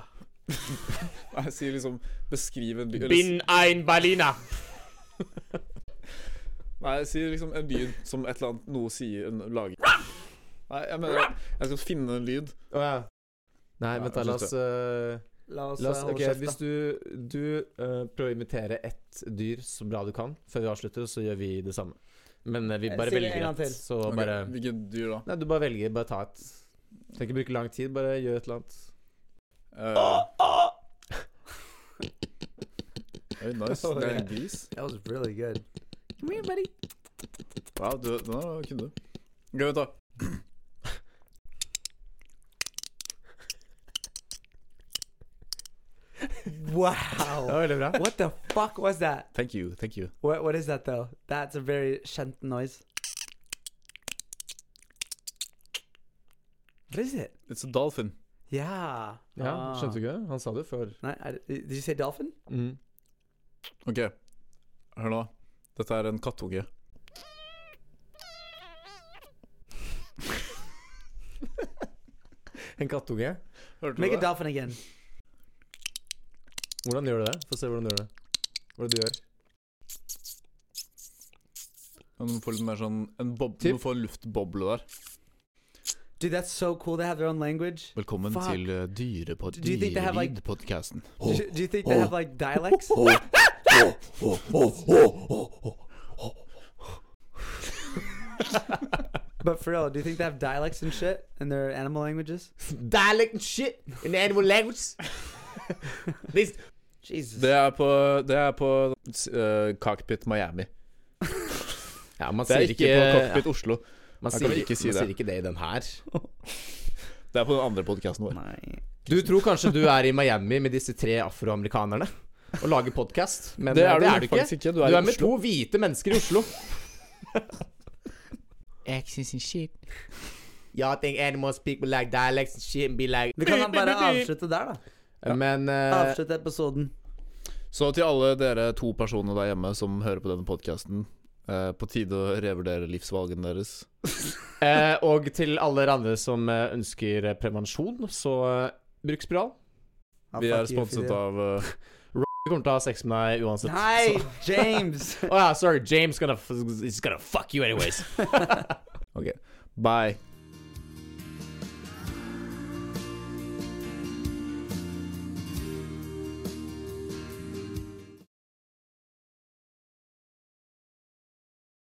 Nei, si liksom Beskriv en lyd. Bin ein Berliner. Nei, sier liksom en lyd som et eller annet noe sier en lager. Nei, jeg mener Jeg skal finne en lyd. Å ja. Nei, vent da, la oss eh, La oss, La oss, uh, holde ok, kjeft, Hvis du, du uh, prøver å imitere ett dyr så bra du kan før vi avslutter, så gjør vi det samme. Men eh, vi Eh, bare si det en velger gang til. Så Ok, bare Hvilket dyr da? Nei, du bare velger. Bare ta et Trenger ikke bruke lang tid, bare gjør et eller annet. Eh, oi, nice. *laughs* Det er en gris. That was really good. Come here, buddy. Wow, du, den var- kunne du. Ok, vent da. Wow. Det var veldig bra. What the fuck was that? Thank you, thank you. What What is that though? That's a very kjent noise. What is it? It's a dolphin. Yeah. Ja, Ah. Skjønte du ikke det? Han sa det før. Nei, I, did you say dolphin? Mm. Ok, hør nå. Dette er en kattunge. En kattunge. Hørte du Make a det? dolphin again. Hvordan gjør du det? Få se hvordan du gjør det. Hva er det du gjør? Du må få litt mer sånn en bob Du får en luftboble der. Dude, that's so cool. They have their own language. Velkommen Fuck. til uh, dyrepod Do you think they have, like- Do, do you think they have like dialects? *laughs* but for real, do you think they have dialects and shit in their animal languages? Dialect and shit in animal language. *laughs* These Jesus. Det er på, det er på uh, Cockpit Miami. Ja, man er sier ikke ikke, på Cockpit Oslo. Man, sier, ikke si man sier ikke det i den her. Det er på den andre podkasten vår. Nei. Du tror kanskje du er i Miami med disse tre afroamerikanerne og lage podkast, men Det eh, er du det er du ikke. ikke. Du Du er, er, med to hvite mennesker i Oslo. *laughs* Y'all think animals speak with like dialects and shit and be like Vi kan da bare avslutte der, da. Men uh, Avslutte episoden. Så til alle dere to personer der hjemme som hører på denne podkasten, på tide å revurdere livsvalgene deres. uh, *laughs* Og til alle andre som eh, ønsker eh, prevensjon, så eh, bruk spiral. Vi er sponset av Vi kommer til å ha sex med deg uansett. Nei, James! Oh, å ja, sorry. James gonna, f- is gonna fuck you anyways. *laughs* *laughs* Ok, bye.